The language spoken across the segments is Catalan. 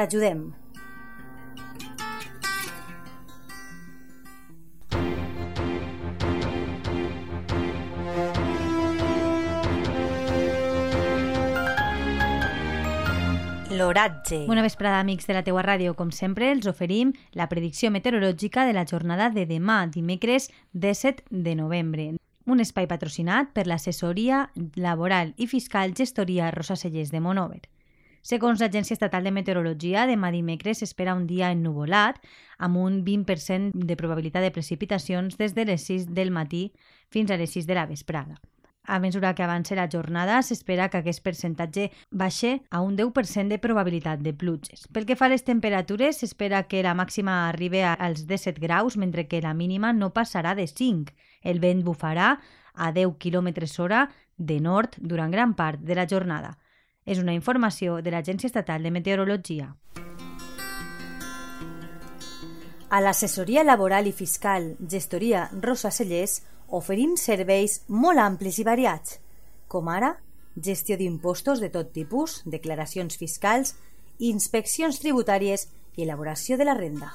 T'ajudem. L'oratge. Bona vesprada, amics de la teua ràdio. Com sempre, els oferim la predicció meteorològica de la jornada de demà, dimecres 17 de novembre. Un espai patrocinat per l'assessoria laboral i fiscal gestoria Rosa Cellers de Monover. Segons l'Agència Estatal de Meteorologia, demà dimecres s'espera un dia ennuvolat amb un 20% de probabilitat de precipitacions des de les 6 del matí fins a les 6 de la vesprada. A mesura que avança la jornada, s'espera que aquest percentatge baixe a un 10% de probabilitat de pluges. Pel que fa a les temperatures, s'espera que la màxima arribi als 17 graus, mentre que la mínima no passarà de 5. El vent bufarà a 10 km hora de nord durant gran part de la jornada. És una informació de l'Agència Estatal de Meteorologia. A l'assessoria laboral i fiscal Gestoria Rosa Cellers oferim serveis molt amplis i variats, com ara gestió d'impostos de tot tipus, declaracions fiscals, inspeccions tributàries i elaboració de la renda.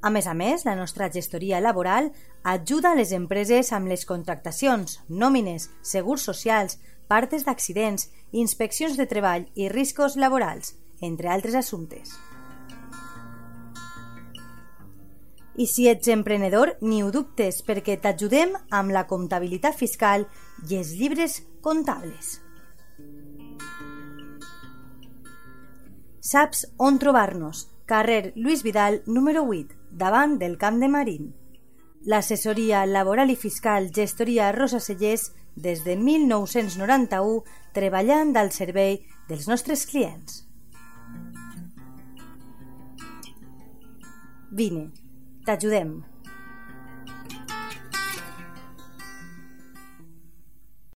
A més a més, la nostra gestoria laboral ajuda a les empreses amb les contractacions, nòmines, segurs socials, partes d'accidents, inspeccions de treball i riscos laborals, entre altres assumptes. I si ets emprenedor, ni ho dubtes, perquè t'ajudem amb la comptabilitat fiscal i els llibres comptables. Saps on trobar-nos? Carrer Lluís Vidal, número 8, davant del Camp de Marín. L'assessoria laboral i fiscal Gestoria Rosa Cellers des de 1991 treballant al servei dels nostres clients. Vine, t'ajudem.